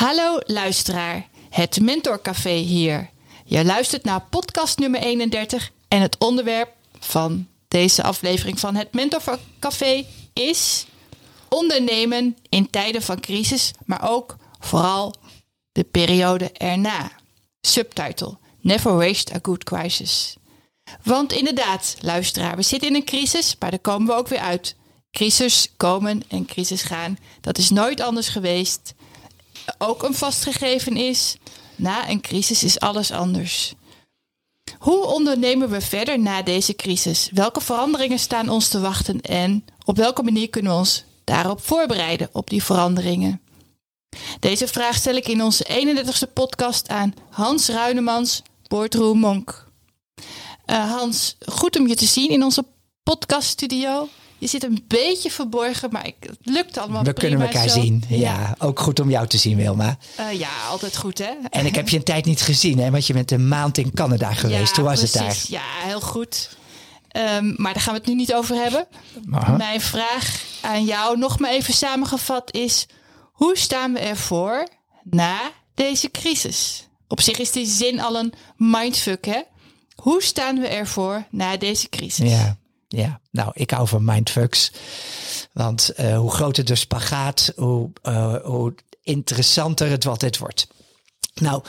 Hallo luisteraar, het Mentorcafé hier. Je luistert naar podcast nummer 31 en het onderwerp van deze aflevering van het Mentorcafé is ondernemen in tijden van crisis, maar ook vooral de periode erna. Subtitle: Never waste a good crisis. Want inderdaad, luisteraar, we zitten in een crisis, maar daar komen we ook weer uit. Crisis komen en crisis gaan. Dat is nooit anders geweest. Ook een vastgegeven is, na een crisis is alles anders. Hoe ondernemen we verder na deze crisis? Welke veranderingen staan ons te wachten en op welke manier kunnen we ons daarop voorbereiden, op die veranderingen? Deze vraag stel ik in onze 31ste podcast aan Hans Ruinemans, Boardroom Monk. Uh, Hans, goed om je te zien in onze podcaststudio. Je zit een beetje verborgen, maar het lukt allemaal We kunnen elkaar zo. zien. Ja. ook goed om jou te zien, Wilma. Uh, ja, altijd goed, hè? En ik heb je een tijd niet gezien, hè? Want je bent een maand in Canada geweest. Ja, Hoe was precies. het daar? Ja, heel goed. Um, maar daar gaan we het nu niet over hebben. Aha. Mijn vraag aan jou, nog maar even samengevat, is: hoe staan we ervoor na deze crisis? Op zich is die zin al een mindfuck, hè? Hoe staan we ervoor na deze crisis? Ja, ja. nou, ik hou van mindfucks. Want uh, hoe groter de spagaat, hoe, uh, hoe interessanter het altijd wordt. Nou,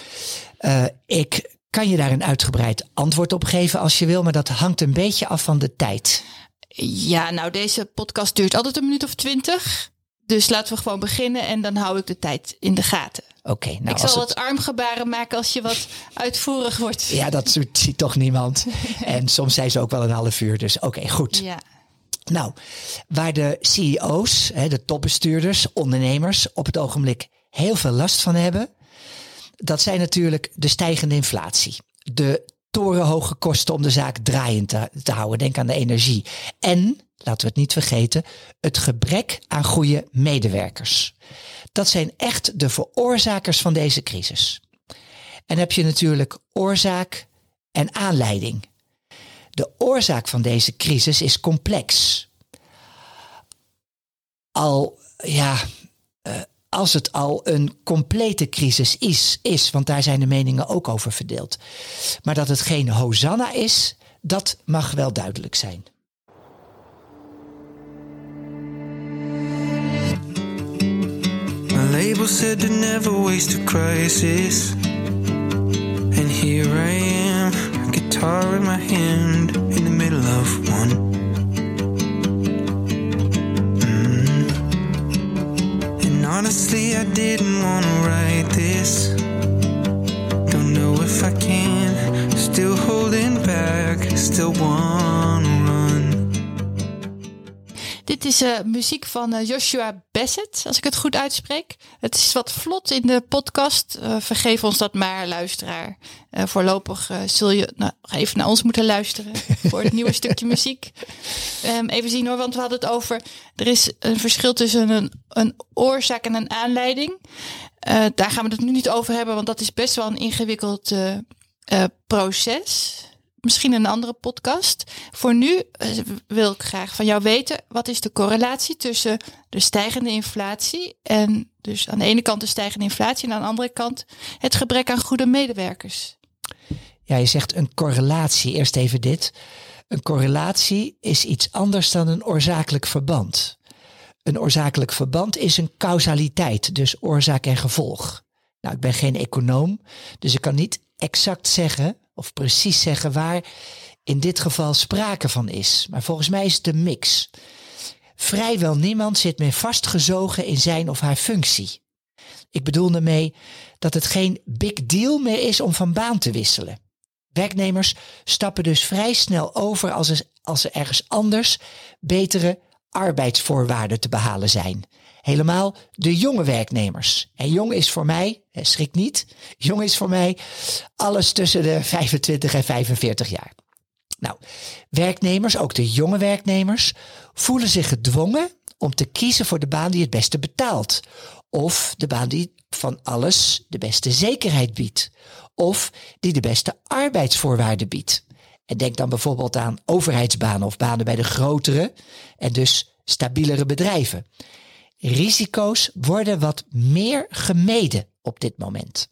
uh, ik kan je daar een uitgebreid antwoord op geven als je wil, maar dat hangt een beetje af van de tijd. Ja, nou, deze podcast duurt altijd een minuut of twintig. Dus laten we gewoon beginnen en dan hou ik de tijd in de gaten. Oké, okay, nou ik zal wat het... armgebaren maken als je wat uitvoerig wordt. Ja, dat ziet toch niemand. en soms zijn ze ook wel een half uur, dus oké, okay, goed. Ja. Nou, waar de CEO's, de topbestuurders, ondernemers op het ogenblik heel veel last van hebben, dat zijn natuurlijk de stijgende inflatie. De torenhoge kosten om de zaak draaiend te, te houden. Denk aan de energie. En, laten we het niet vergeten, het gebrek aan goede medewerkers. Dat zijn echt de veroorzakers van deze crisis. En heb je natuurlijk oorzaak en aanleiding. De oorzaak van deze crisis is complex. Al, ja, uh, als het al een complete crisis is, is, want daar zijn de meningen ook over verdeeld. Maar dat het geen hosanna is, dat mag wel duidelijk zijn. My label said to never waste a crisis. And here I am, guitar in my hand, in the middle of one. Mm. And honestly, I didn't want to write this. Don't know if I can, still holding back, still run. Dit is uh, muziek van uh, Joshua Bassett, als ik het goed uitspreek. Het is wat vlot in de podcast. Uh, vergeef ons dat maar, luisteraar. voorlopig zul je nou, even naar ons moeten luisteren voor het nieuwe stukje muziek. Um, even zien hoor, want we hadden het over... Er is een verschil tussen een, een oorzaak en een aanleiding. daar gaan we het nu niet over hebben, want dat is best wel een ingewikkeld proces misschien een andere podcast. Voor nu wil ik graag van jou weten, wat is de correlatie tussen de stijgende inflatie en dus aan de ene kant de stijgende inflatie en aan de andere kant het gebrek aan goede medewerkers? Ja, je zegt een correlatie. Eerst even dit. Een correlatie is iets anders dan een oorzakelijk verband. Een oorzakelijk verband is een causaliteit, dus oorzaak en gevolg. Nou, ik ben geen econoom, dus ik kan niet exact zeggen of precies zeggen waar in dit geval sprake van is. Maar volgens mij is het een mix. Vrijwel niemand zit meer vastgezogen in zijn of haar functie. Ik bedoel daarmee dat het geen big deal meer is om van baan te wisselen. Werknemers stappen dus vrij snel over als er, als er ergens anders betere arbeidsvoorwaarden te behalen zijn. Helemaal de jonge werknemers. En jong is voor mij, schrik niet, jong is voor mij alles tussen de 25 en 45 jaar. Nou, werknemers, ook de jonge werknemers, voelen zich gedwongen om te kiezen voor de baan die het beste betaalt. Of de baan die van alles de beste zekerheid biedt. Of die de beste arbeidsvoorwaarden biedt. En denk dan bijvoorbeeld aan overheidsbanen of banen bij de grotere en dus stabielere bedrijven. Risico's worden wat meer gemeden op dit moment.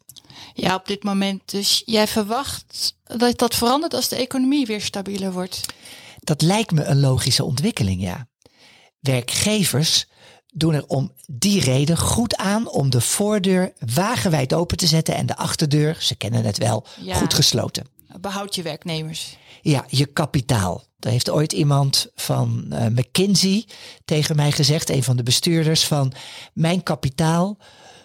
Ja, op dit moment. Dus jij verwacht dat dat verandert als de economie weer stabieler wordt. Dat lijkt me een logische ontwikkeling, ja. Werkgevers doen er om die reden goed aan om de voordeur wagenwijd open te zetten en de achterdeur, ze kennen het wel, Ja. goed gesloten. Behoud je werknemers. Ja, je kapitaal. Daar heeft ooit iemand van eh, McKinsey tegen mij gezegd, een van de bestuurders, van mijn kapitaal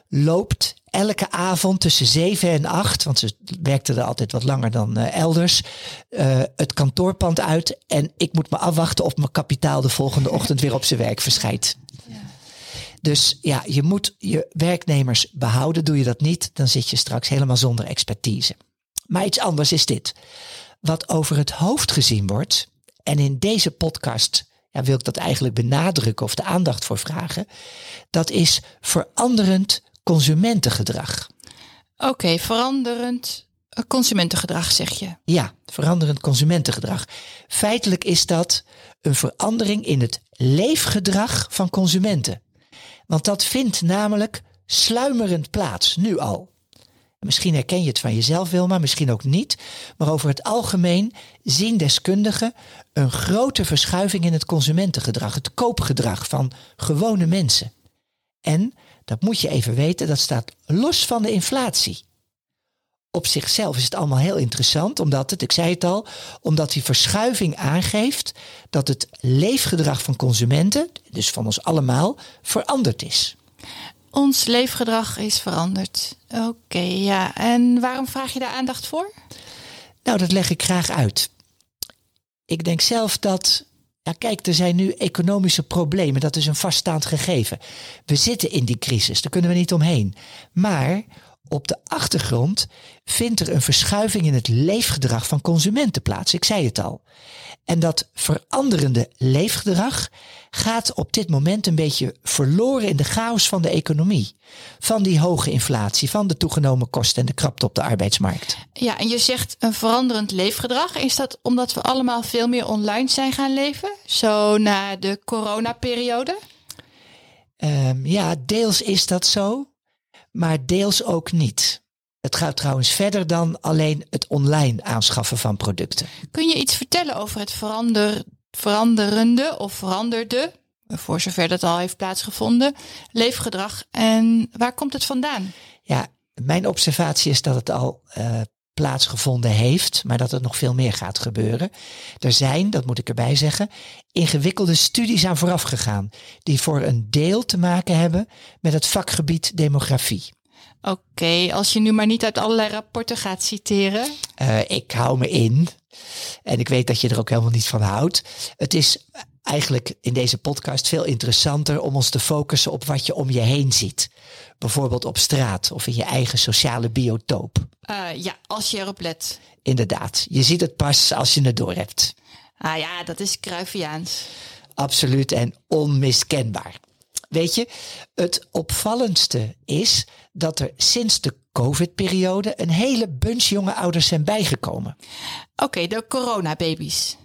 loopt elke avond tussen zeven en acht, want ze werkte er altijd wat langer dan eh, elders, eh, het kantoorpand uit en ik moet me afwachten of mijn kapitaal de volgende ochtend weer op zijn werk verschijnt. Dus ja, je moet je werknemers behouden. Doe je dat niet, dan zit je straks helemaal zonder expertise. Maar iets anders is dit. Wat over het hoofd gezien wordt, en in deze podcast ja, wil ik dat eigenlijk benadrukken of de aandacht voor vragen, dat is veranderend consumentengedrag. Oké, veranderend eh, consumentengedrag zeg je. Ja, veranderend consumentengedrag. Feitelijk is dat een verandering in het leefgedrag van consumenten. Want dat vindt namelijk sluimerend plaats, nu al. Misschien herken je het van jezelf, Wilma, misschien ook niet. Maar over het algemeen zien deskundigen een grote verschuiving in het consumentengedrag, het koopgedrag van gewone mensen. En, dat moet je even weten, dat staat los van de inflatie op zichzelf is het allemaal heel interessant, omdat het, ik zei het al, omdat die verschuiving aangeeft dat het leefgedrag van consumenten, dus van ons allemaal, veranderd is. Ons leefgedrag is veranderd. Oké, ja. En waarom vraag je daar aandacht voor? Nou, dat leg ik graag uit. Ik denk zelf dat, ja kijk, er zijn nu economische problemen, dat is een vaststaand gegeven. We zitten in die crisis, daar kunnen we niet omheen. Maar op de achtergrond vindt er een verschuiving in het leefgedrag van consumenten plaats. Ik zei het al. En dat veranderende leefgedrag gaat op dit moment een beetje verloren in de chaos van de economie. Van die hoge inflatie, van de toegenomen kosten en de krapte op de arbeidsmarkt. Ja, en je zegt een veranderend leefgedrag. Is dat omdat we allemaal veel meer online zijn gaan leven? Zo na de coronaperiode? Ehm, ja, deels is dat zo, maar deels ook niet. Het gaat trouwens verder dan alleen het online aanschaffen van producten. Kun je iets vertellen over het verander, veranderende of veranderde, voor zover dat al heeft plaatsgevonden, leefgedrag? En waar komt het vandaan? Ja, mijn observatie is dat het al eh, plaatsgevonden heeft, maar dat er nog veel meer gaat gebeuren. Er zijn, dat moet ik erbij zeggen, ingewikkelde studies aan vooraf gegaan, die voor een deel te maken hebben met het vakgebied demografie. Oké, als je nu maar niet uit allerlei rapporten gaat citeren. Eh, ik hou me in. En ik weet dat je er ook helemaal niet van houdt. Het is eigenlijk in deze podcast veel interessanter om ons te focussen op wat je om je heen ziet. Bijvoorbeeld op straat of in je eigen sociale biotoop. Eh, ja, als je erop let. Inderdaad, je ziet het pas als je het doorhebt. Ah ja, dat is Cruyffiaans. Absoluut en onmiskenbaar. Weet je, het opvallendste is dat er sinds de COVID-periode een hele bunch jonge ouders zijn bijgekomen. Oké, de coronababies.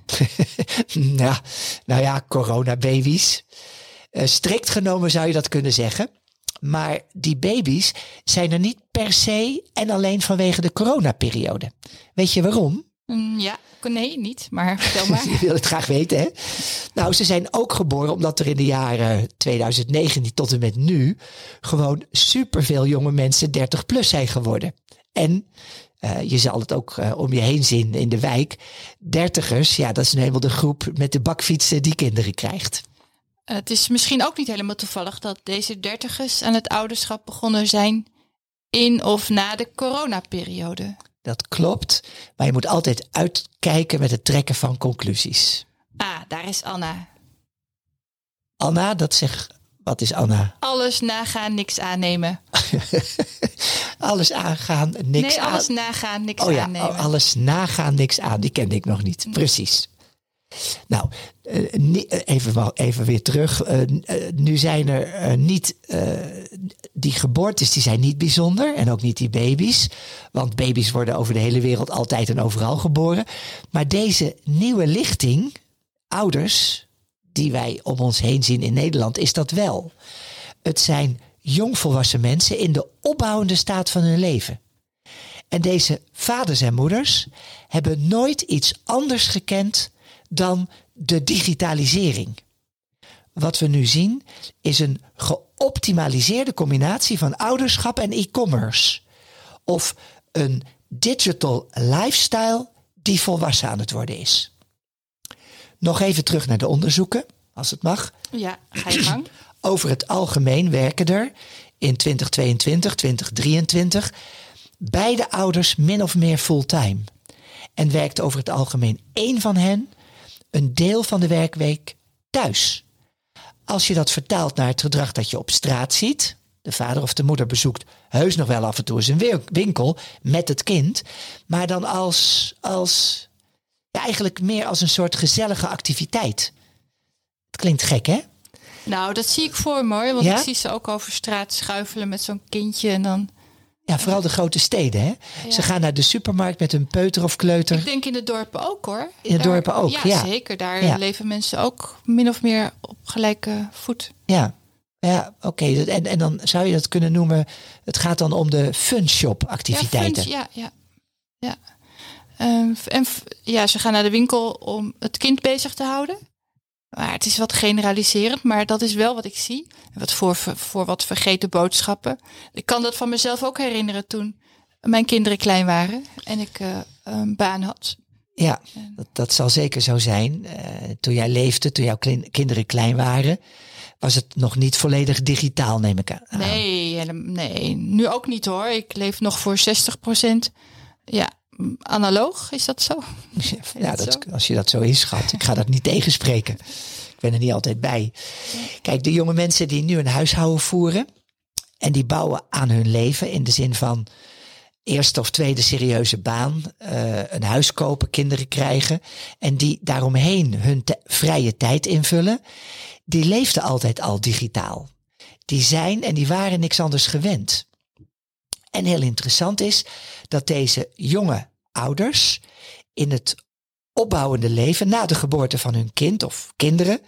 nou, nou ja, coronababies. Uh, strikt genomen zou je dat kunnen zeggen. Maar die baby's zijn er niet per se en alleen vanwege de coronaperiode. Weet je waarom? Mm, ja, nee, niet, maar vertel maar. je wil het graag weten, hè? Nou, ze zijn ook geboren omdat er in de jaren 2019 tot en met nu gewoon superveel jonge mensen 30 plus zijn geworden. En uh, je zal het ook uh, om je heen zien in de wijk. Dertigers, ja, dat is nu helemaal de groep met de bakfietsen die kinderen krijgt. Uh, het is misschien ook niet helemaal toevallig dat deze dertigers aan het ouderschap begonnen zijn in of na de coronaperiode. Dat klopt, maar je moet altijd uitkijken met het trekken van conclusies. Ah, daar is Anna. Anna, dat zeg Wat is Anna? Alles nagaan, niks aannemen. Alles aangaan, niks nee, aan. alles nagaan, niks Oh ja, aannemen. oh, alles nagaan, niks aan. Die kende ik nog niet. Precies. Nou, eh, eh, even, wel- even weer terug. Eh, nu zijn er niet, die geboortes die zijn niet bijzonder. En ook niet die baby's. Want baby's worden over de hele wereld altijd en overal geboren. Maar deze nieuwe lichting, ouders, die wij om ons heen zien in Nederland, is dat wel. Het zijn jongvolwassen mensen in de opbouwende staat van hun leven. En deze vaders en moeders hebben nooit iets anders gekend dan de digitalisering. Wat we nu zien is een geoptimaliseerde combinatie van ouderschap en e-commerce. Of een digital lifestyle die volwassen aan het worden is. Nog even terug naar de onderzoeken, als het mag. Ja, ga je gang. Over het algemeen werken er in 2022, 2023 beide ouders min of meer fulltime. En werkt over het algemeen één van hen een deel van de werkweek thuis. Als je dat vertaalt naar het gedrag dat je op straat ziet, de vader of de moeder bezoekt heus nog wel af en toe wi- winkel met het kind, maar dan als, als ja, eigenlijk meer als een soort gezellige activiteit. Het klinkt gek, hè? Nou, dat zie ik voor me hoor. Want Ja? ik zie ze ook over straat schuifelen met zo'n kindje. En dan. Ja, vooral de grote steden. Hè? Ze gaan naar de supermarkt met hun peuter of kleuter. Ik denk in de dorpen ook hoor. In de dorpen ook, ja. zeker. Daar Ja. leven mensen ook min of meer op gelijke voet. Ja, ja oké. En, en dan zou je dat kunnen noemen. Het gaat dan om de fun shop activiteiten. Ja, fun- ja, ja. ja. Ehm, en ja, ze gaan naar de winkel om het kind bezig te houden. Maar het is wat generaliserend, maar dat is wel wat ik zie. Wat voor, voor wat vergeten boodschappen. Ik kan dat van mezelf ook herinneren toen mijn kinderen klein waren en ik eh, een baan had. Ja, dat, dat zal zeker zo zijn. Eh, toen jij leefde, toen jouw klin- kinderen klein waren, was het nog niet volledig digitaal, neem ik aan. Nee, nee, nu ook niet hoor. Ik leef nog voor 60% ja, m, analoog, is dat zo? Ja, dat dat, als je dat zo inschat. Ik ga dat niet tegenspreken. Ik ben er niet altijd bij. Kijk, de jonge mensen die nu een huishouden voeren. En die bouwen aan hun leven in de zin van eerste of tweede serieuze baan. eh, een huis kopen, kinderen krijgen. En die daaromheen hun vrije tijd invullen. Die leefden altijd al digitaal. Die zijn en die waren niks anders gewend. En heel interessant is dat deze jonge ouders in het opbouwende leven na de geboorte van hun kind of kinderen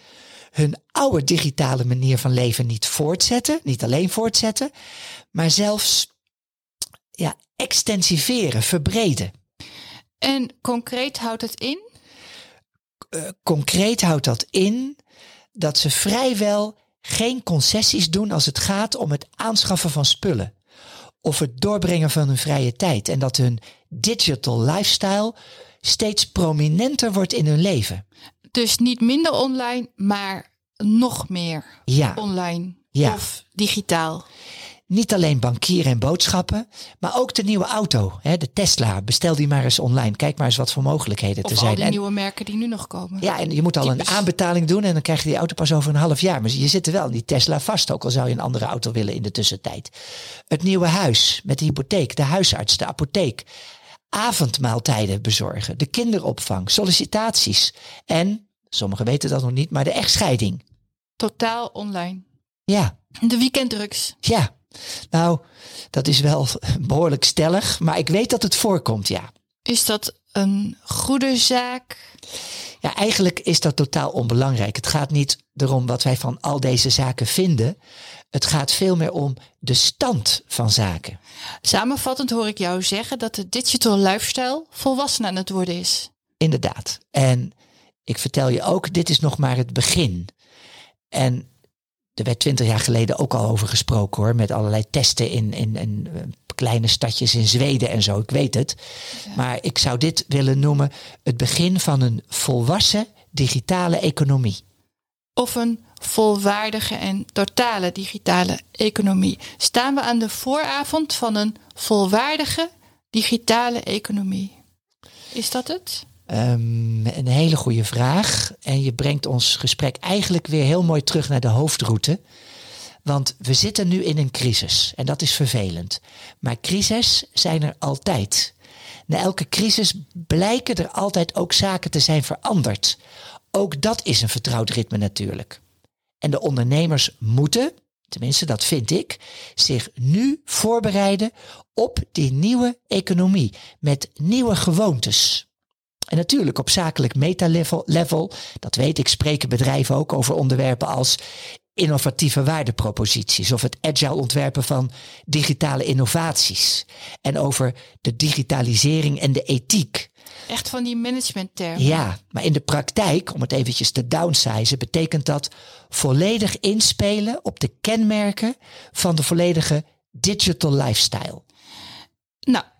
hun oude digitale manier van leven niet voortzetten, niet alleen voortzetten, maar zelfs ja, extensiveren, verbreden. En concreet houdt het in? Eh, concreet houdt dat in dat ze vrijwel geen concessies doen als het gaat om het aanschaffen van spullen of het doorbrengen van hun vrije tijd en dat hun digital lifestyle steeds prominenter wordt in hun leven. Dus niet minder online, maar nog meer Ja. online Ja. of digitaal. Niet alleen bankieren en boodschappen, maar ook de nieuwe auto, hè, de Tesla. Bestel die maar eens online. Kijk maar eens wat voor mogelijkheden Of er al zijn. die En- nieuwe merken die nu nog komen. ja, en je moet al Typisch. een aanbetaling doen en dan krijg je die auto pas over een half jaar. Maar je zit er wel in die Tesla vast, ook al zou je een andere auto willen in de tussentijd. Het nieuwe huis met de hypotheek, de huisarts, de apotheek. Avondmaaltijden bezorgen, de kinderopvang, sollicitaties. En, sommigen weten dat nog niet, maar de echtscheiding. Totaal online. Ja, De weekenddrugs. Ja, nou, dat is wel behoorlijk stellig, maar ik weet dat het voorkomt, ja. Is dat een goede zaak? Ja, eigenlijk is dat totaal onbelangrijk. Het gaat niet erom wat wij van al deze zaken vinden. Het gaat veel meer om de stand van zaken. Samenvattend hoor ik jou zeggen dat de digital lifestyle volwassen aan het worden is. Inderdaad. En ik vertel je ook, dit is nog maar het begin. En er werd twintig jaar geleden ook al over gesproken hoor. Met allerlei testen in, in, in eh, kleine stadjes in Zweden en zo. Ik weet het. Maar ik zou dit willen noemen het begin van een volwassen digitale economie. Of een volwaardige en totale digitale economie. Staan we aan de vooravond van een volwaardige digitale economie? Is dat het? Ehm, een hele goede vraag. En je brengt ons gesprek eigenlijk weer heel mooi terug naar de hoofdroute. Want we zitten nu in een crisis en dat is vervelend. Maar crises zijn er altijd. Na elke crisis blijken er altijd ook zaken te zijn veranderd. Ook dat is een vertrouwd ritme natuurlijk. En de ondernemers moeten, tenminste dat vind ik, zich nu voorbereiden op die nieuwe economie met nieuwe gewoontes. En natuurlijk op zakelijk metalevel, level, dat weet ik, spreken bedrijven ook over onderwerpen als innovatieve waardeproposities of het agile ontwerpen van digitale innovaties. En over de digitalisering en de ethiek. Echt van die managementtermen. Ja, maar in de praktijk, om het eventjes te downsizen, betekent dat volledig inspelen op de kenmerken van de volledige digital lifestyle.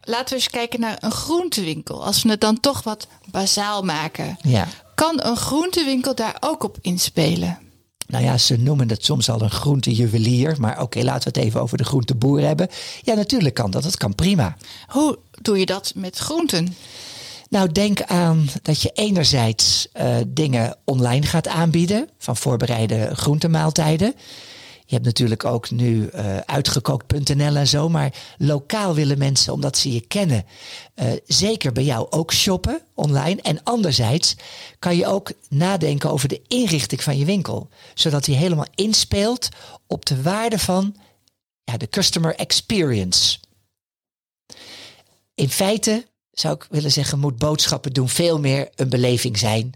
Laten we eens kijken naar een groentewinkel. Als we het dan toch wat bazaal maken. Ja. Kan een groentewinkel daar ook op inspelen? Nou ja, ze noemen het soms al een groentejuwelier. Maar oké, laten we het even over de groenteboer hebben. Ja, natuurlijk kan dat. Dat kan prima. Hoe doe je dat met groenten? Nou, denk aan dat je enerzijds uh, dingen online gaat aanbieden. Van voorbereide groentemaaltijden. Je hebt natuurlijk ook nu uh, uitgekookt.nl en zo. Maar lokaal willen mensen, omdat ze je kennen, uh, zeker bij jou ook shoppen online. En anderzijds kan je ook nadenken over de inrichting van je winkel. Zodat die helemaal inspeelt op de waarde van ja, de customer experience. In feite zou ik willen zeggen, moet boodschappen doen veel meer een beleving zijn.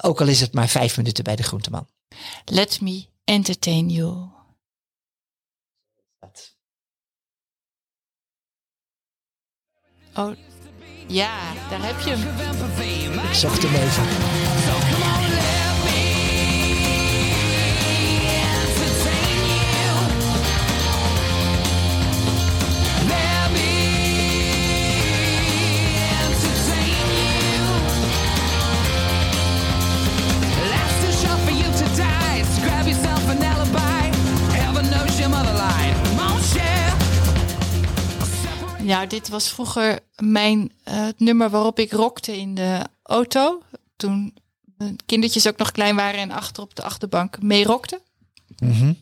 Ook al is het maar vijf minuten bij de groenteman. Let me entertain you. Oh, ja, daar heb je hem. Ik zocht hem even. Ja, dit was vroeger mijn uh, nummer waarop ik rockte in de auto. Toen de kindertjes ook nog klein waren en achter op de achterbank mee rockten. Mm -hmm.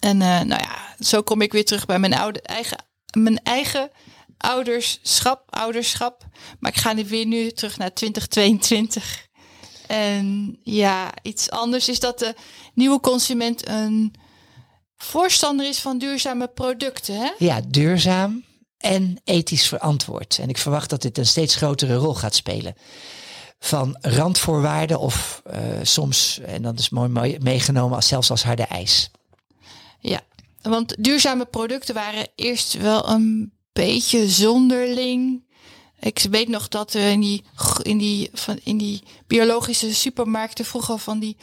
En uh, nou ja, zo kom ik weer terug bij mijn, oude, eigen, mijn eigen ouderschap, ouderschap. Maar ik ga nu weer nu terug naar 2022. En ja, iets anders is dat de nieuwe consument een voorstander is van duurzame producten. Hè? Ja, duurzaam en ethisch verantwoord. En ik verwacht dat dit een steeds grotere rol gaat spelen. Van randvoorwaarden of uh, soms, en dat is mooi meegenomen, als zelfs als harde eis. Ja, want duurzame producten waren eerst wel een beetje zonderling. Ik weet nog dat er in die, in die, van, in die biologische supermarkten vroeger van die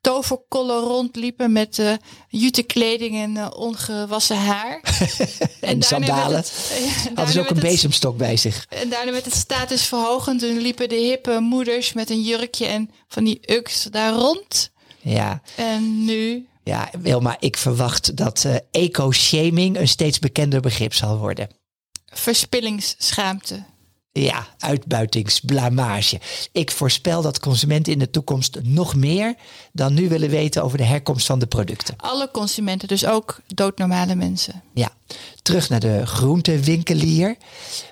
toverkollen rondliepen met uh, jute kleding en uh, ongewassen haar. en, en sandalen. Het, ja, Hadden ze ook een bezemstok bij zich. En daarna met het status verhogend. Toen liepen de hippe moeders met een jurkje en van die uks daar rond. Ja. En nu... Ja, Wilma, ik verwacht dat uh, eco-shaming een steeds bekender begrip zal worden. Verspillingsschaamte. Ja, uitbuitingsblamage. Ik voorspel dat consumenten in de toekomst nog meer dan nu willen weten over de herkomst van de producten. Alle consumenten, dus ook doodnormale mensen. Ja, terug naar de groentewinkelier.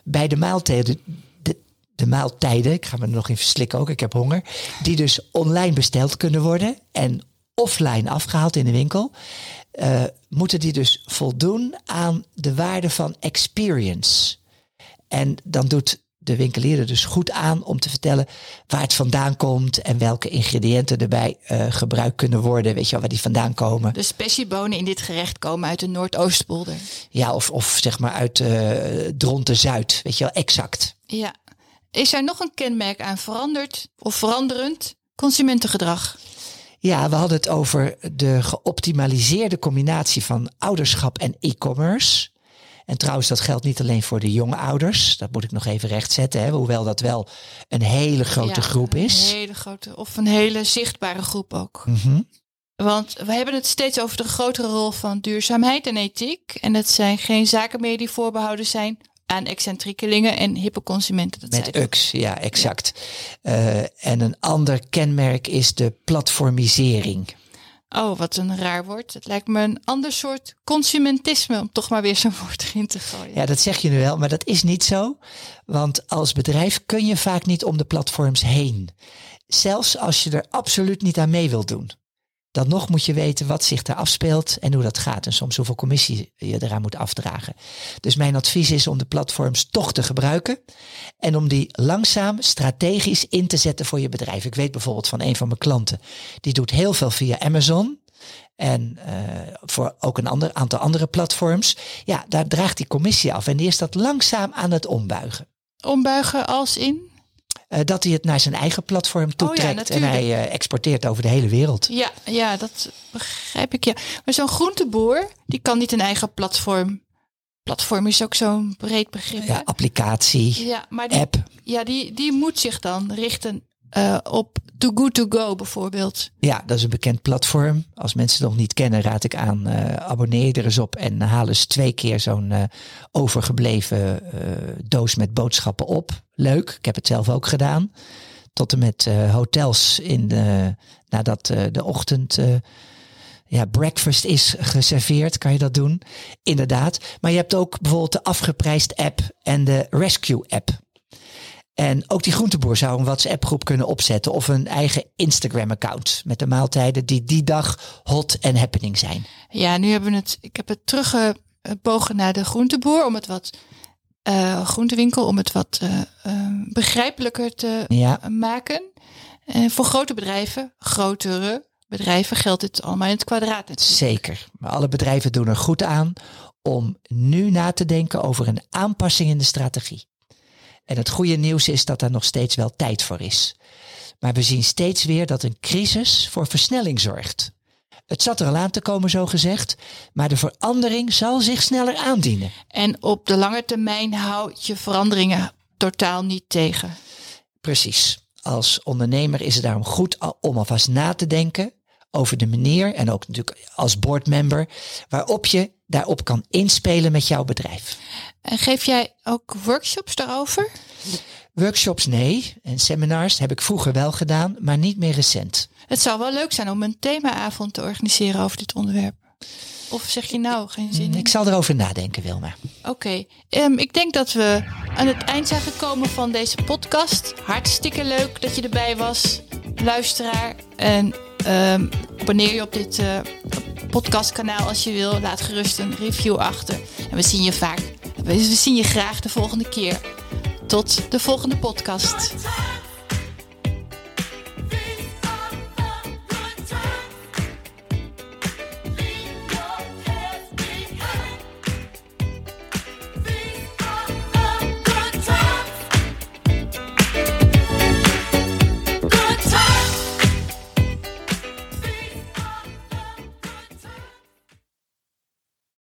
Bij de maaltijden, de, de maaltijden, ik ga me er nog in verslikken ook, ik heb honger, die dus online besteld kunnen worden en offline afgehaald in de winkel, uh, moeten die dus voldoen aan de waarde van experience. En dan doet de winkelier er dus goed aan om te vertellen waar het vandaan komt en welke ingrediënten erbij uh, gebruikt kunnen worden. Weet je wel, waar die vandaan komen. De speciebonen in dit gerecht komen uit de Noordoostpolder. Ja, of, of zeg maar uit uh, Dronten Zuid. Weet je wel, exact. Ja. Is er nog een kenmerk aan veranderd of veranderend consumentengedrag? Ja, we hadden het over de geoptimaliseerde combinatie van ouderschap en e-commerce. En trouwens, dat geldt niet alleen voor de jonge ouders. Dat moet ik nog even rechtzetten. Hè, hoewel dat wel een hele grote ja, groep is. Een hele grote, of een hele zichtbare groep ook. Mm -hmm. Want we hebben het steeds over de grotere rol van duurzaamheid en ethiek. En dat zijn geen zaken meer die voorbehouden zijn aan excentriekelingen en hippe consumenten. Dat Met UX, ja, exact. Ja. Uh, en een ander kenmerk is de platformisering. Oh, wat een raar woord. Het lijkt me een ander soort consumentisme, om toch maar weer zo'n woord erin te gooien. Ja, dat zeg je nu wel, maar dat is niet zo. Want als bedrijf kun je vaak niet om de platforms heen. Zelfs als je er absoluut niet aan mee wilt doen. Dan nog moet je weten wat zich daar afspeelt en hoe dat gaat. En soms hoeveel commissie je eraan moet afdragen. Dus mijn advies is om de platforms toch te gebruiken. En om die langzaam strategisch in te zetten voor je bedrijf. Ik weet bijvoorbeeld van een van mijn klanten. Die doet heel veel via Amazon. En uh, voor ook een ander aantal andere platforms. Ja, daar draagt die commissie af. En die is dat langzaam aan het ombuigen. Ombuigen als in? Uh, dat hij het naar zijn eigen platform toetrekt. Oh ja, en hij uh, exporteert over de hele wereld. Ja, ja dat begrijp ik. Ja. Maar zo'n groenteboer, die kan niet een eigen platform. Platform is ook zo'n breed begrip. Ja, applicatie, ja, maar die, app. Ja, die, die moet zich dan richten uh, op Too Good To Go bijvoorbeeld. Ja, dat is een bekend platform. Als mensen het nog niet kennen, raad ik aan, uh, abonneer je er eens op en haal eens twee keer zo'n uh, overgebleven doos met boodschappen op. Leuk, ik heb het zelf ook gedaan. Tot en met hotels in de, nadat de ochtend ja, breakfast is geserveerd, kan je dat doen. Inderdaad. Maar je hebt ook bijvoorbeeld de afgeprijsd app en de rescue app. En ook die groenteboer zou een WhatsApp groep kunnen opzetten of een eigen Instagram account met de maaltijden die die dag hot en happening zijn. Ja, nu hebben we het, ik heb het teruggebogen naar de groenteboer om het wat uh, groentewinkel om het wat uh, uh, begrijpelijker te ja. maken. En voor grote bedrijven, grotere bedrijven, geldt dit allemaal in het kwadraat. Zeker, maar alle bedrijven doen er goed aan om nu na te denken over een aanpassing in de strategie. En het goede nieuws is dat er nog steeds wel tijd voor is. Maar we zien steeds weer dat een crisis voor versnelling zorgt. Het zat er al aan te komen, zo gezegd, maar de verandering zal zich sneller aandienen. En op de lange termijn houd je veranderingen totaal niet tegen. Precies. Als ondernemer is het daarom goed om alvast na te denken over de manier, en ook natuurlijk als boardmember, waarop je daarop kan inspelen met jouw bedrijf. En geef jij ook workshops daarover? Workshops nee. En seminars heb ik vroeger wel gedaan, maar niet meer recent. Het zou wel leuk zijn om een themaavond te organiseren over dit onderwerp. Of zeg je nou geen zin? Ik zal erover nadenken, Wilma. Oké. Okay. Um, ik denk dat we aan het eind zijn gekomen van deze podcast. Hartstikke leuk dat je erbij was, luisteraar. En um, abonneer je op dit uh, podcastkanaal als je wil. Laat gerust een review achter. En we zien je vaak. We zien je graag de volgende keer. Tot de volgende podcast.